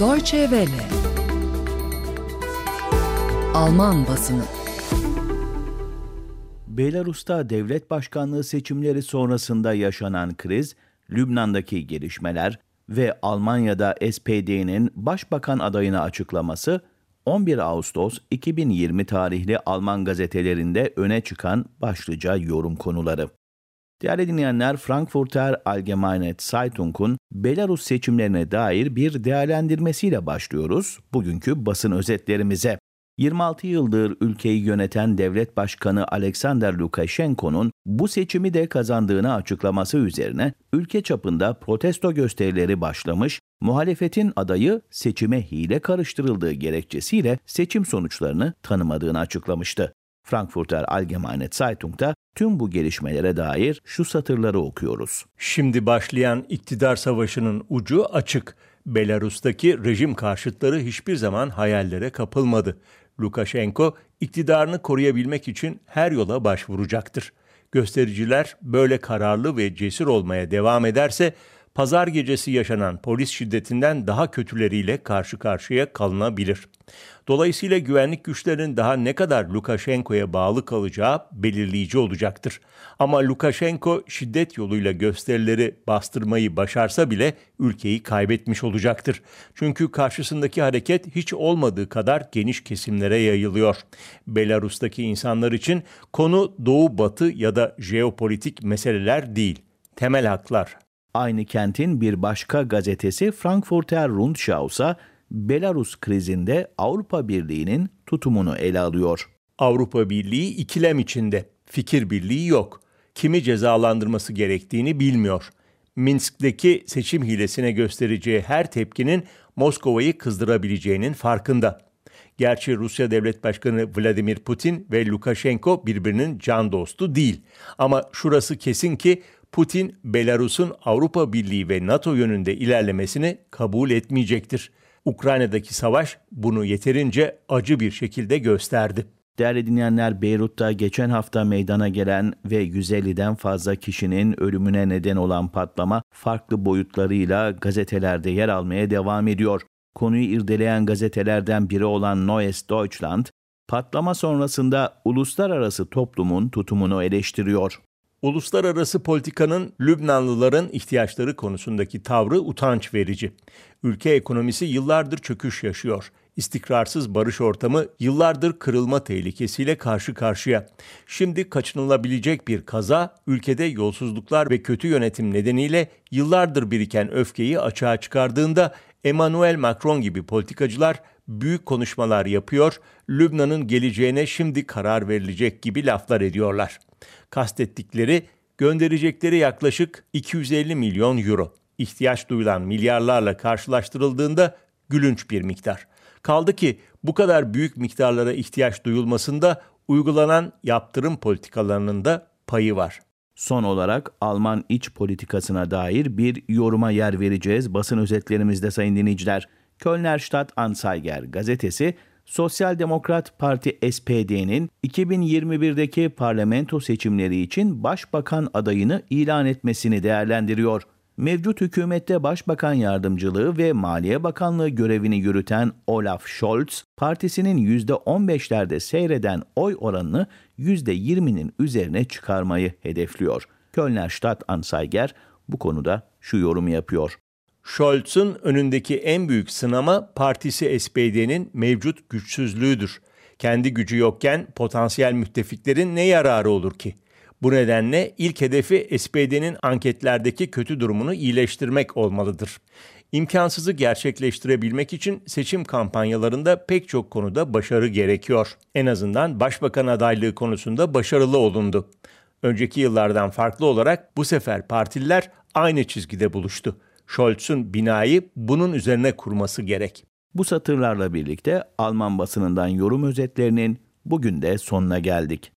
Deutsche Welle Alman basını Belarus'ta devlet başkanlığı seçimleri sonrasında yaşanan kriz, Lübnan'daki gelişmeler ve Almanya'da SPD'nin başbakan adayını açıklaması 11 Ağustos 2020 tarihli Alman gazetelerinde öne çıkan başlıca yorum konuları. Değerli dinleyenler, Frankfurter Allgemeine Zeitung'un Belarus seçimlerine dair bir değerlendirmesiyle başlıyoruz bugünkü basın özetlerimize. 26 yıldır ülkeyi yöneten devlet başkanı Alexander Lukashenko'nun bu seçimi de kazandığını açıklaması üzerine ülke çapında protesto gösterileri başlamış, muhalefetin adayı seçime hile karıştırıldığı gerekçesiyle seçim sonuçlarını tanımadığını açıklamıştı. Frankfurter Allgemeine Zeitung'da tüm bu gelişmelere dair şu satırları okuyoruz. Şimdi başlayan iktidar savaşının ucu açık. Belarus'taki rejim karşıtları hiçbir zaman hayallere kapılmadı. Lukashenko iktidarını koruyabilmek için her yola başvuracaktır. Göstericiler böyle kararlı ve cesur olmaya devam ederse pazar gecesi yaşanan polis şiddetinden daha kötüleriyle karşı karşıya kalınabilir. Dolayısıyla güvenlik güçlerinin daha ne kadar Lukashenko'ya bağlı kalacağı belirleyici olacaktır. Ama Lukashenko şiddet yoluyla gösterileri bastırmayı başarsa bile ülkeyi kaybetmiş olacaktır. Çünkü karşısındaki hareket hiç olmadığı kadar geniş kesimlere yayılıyor. Belarus'taki insanlar için konu doğu batı ya da jeopolitik meseleler değil, temel haklar, Aynı kentin bir başka gazetesi Frankfurter Rundschau ise Belarus krizinde Avrupa Birliği'nin tutumunu ele alıyor. Avrupa Birliği ikilem içinde. Fikir birliği yok. Kimi cezalandırması gerektiğini bilmiyor. Minsk'teki seçim hilesine göstereceği her tepkinin Moskova'yı kızdırabileceğinin farkında. Gerçi Rusya Devlet Başkanı Vladimir Putin ve Lukashenko birbirinin can dostu değil. Ama şurası kesin ki Putin, Belarus'un Avrupa Birliği ve NATO yönünde ilerlemesini kabul etmeyecektir. Ukrayna'daki savaş bunu yeterince acı bir şekilde gösterdi. Değerli dinleyenler, Beyrut'ta geçen hafta meydana gelen ve 150'den fazla kişinin ölümüne neden olan patlama farklı boyutlarıyla gazetelerde yer almaya devam ediyor. Konuyu irdeleyen gazetelerden biri olan Neues Deutschland, patlama sonrasında uluslararası toplumun tutumunu eleştiriyor. Uluslararası politikanın Lübnanlıların ihtiyaçları konusundaki tavrı utanç verici. Ülke ekonomisi yıllardır çöküş yaşıyor. İstikrarsız barış ortamı yıllardır kırılma tehlikesiyle karşı karşıya. Şimdi kaçınılabilecek bir kaza ülkede yolsuzluklar ve kötü yönetim nedeniyle yıllardır biriken öfkeyi açığa çıkardığında Emmanuel Macron gibi politikacılar büyük konuşmalar yapıyor, Lübnan'ın geleceğine şimdi karar verilecek gibi laflar ediyorlar. Kastettikleri gönderecekleri yaklaşık 250 milyon euro. İhtiyaç duyulan milyarlarla karşılaştırıldığında gülünç bir miktar. Kaldı ki bu kadar büyük miktarlara ihtiyaç duyulmasında uygulanan yaptırım politikalarının da payı var. Son olarak Alman iç politikasına dair bir yoruma yer vereceğiz basın özetlerimizde sayın dinleyiciler. Kölner Stadt Anzeiger gazetesi Sosyal Demokrat Parti SPD'nin 2021'deki parlamento seçimleri için başbakan adayını ilan etmesini değerlendiriyor. Mevcut hükümette başbakan yardımcılığı ve Maliye Bakanlığı görevini yürüten Olaf Scholz, partisinin %15'lerde seyreden oy oranını %20'nin üzerine çıkarmayı hedefliyor. Kölner Stadt Anzeiger bu konuda şu yorumu yapıyor. Scholz'un önündeki en büyük sınama partisi SPD'nin mevcut güçsüzlüğüdür. Kendi gücü yokken potansiyel müttefiklerin ne yararı olur ki? Bu nedenle ilk hedefi SPD'nin anketlerdeki kötü durumunu iyileştirmek olmalıdır. İmkansızı gerçekleştirebilmek için seçim kampanyalarında pek çok konuda başarı gerekiyor. En azından başbakan adaylığı konusunda başarılı olundu. Önceki yıllardan farklı olarak bu sefer partililer aynı çizgide buluştu. Scholz'un binayı bunun üzerine kurması gerek. Bu satırlarla birlikte Alman basınından yorum özetlerinin bugün de sonuna geldik.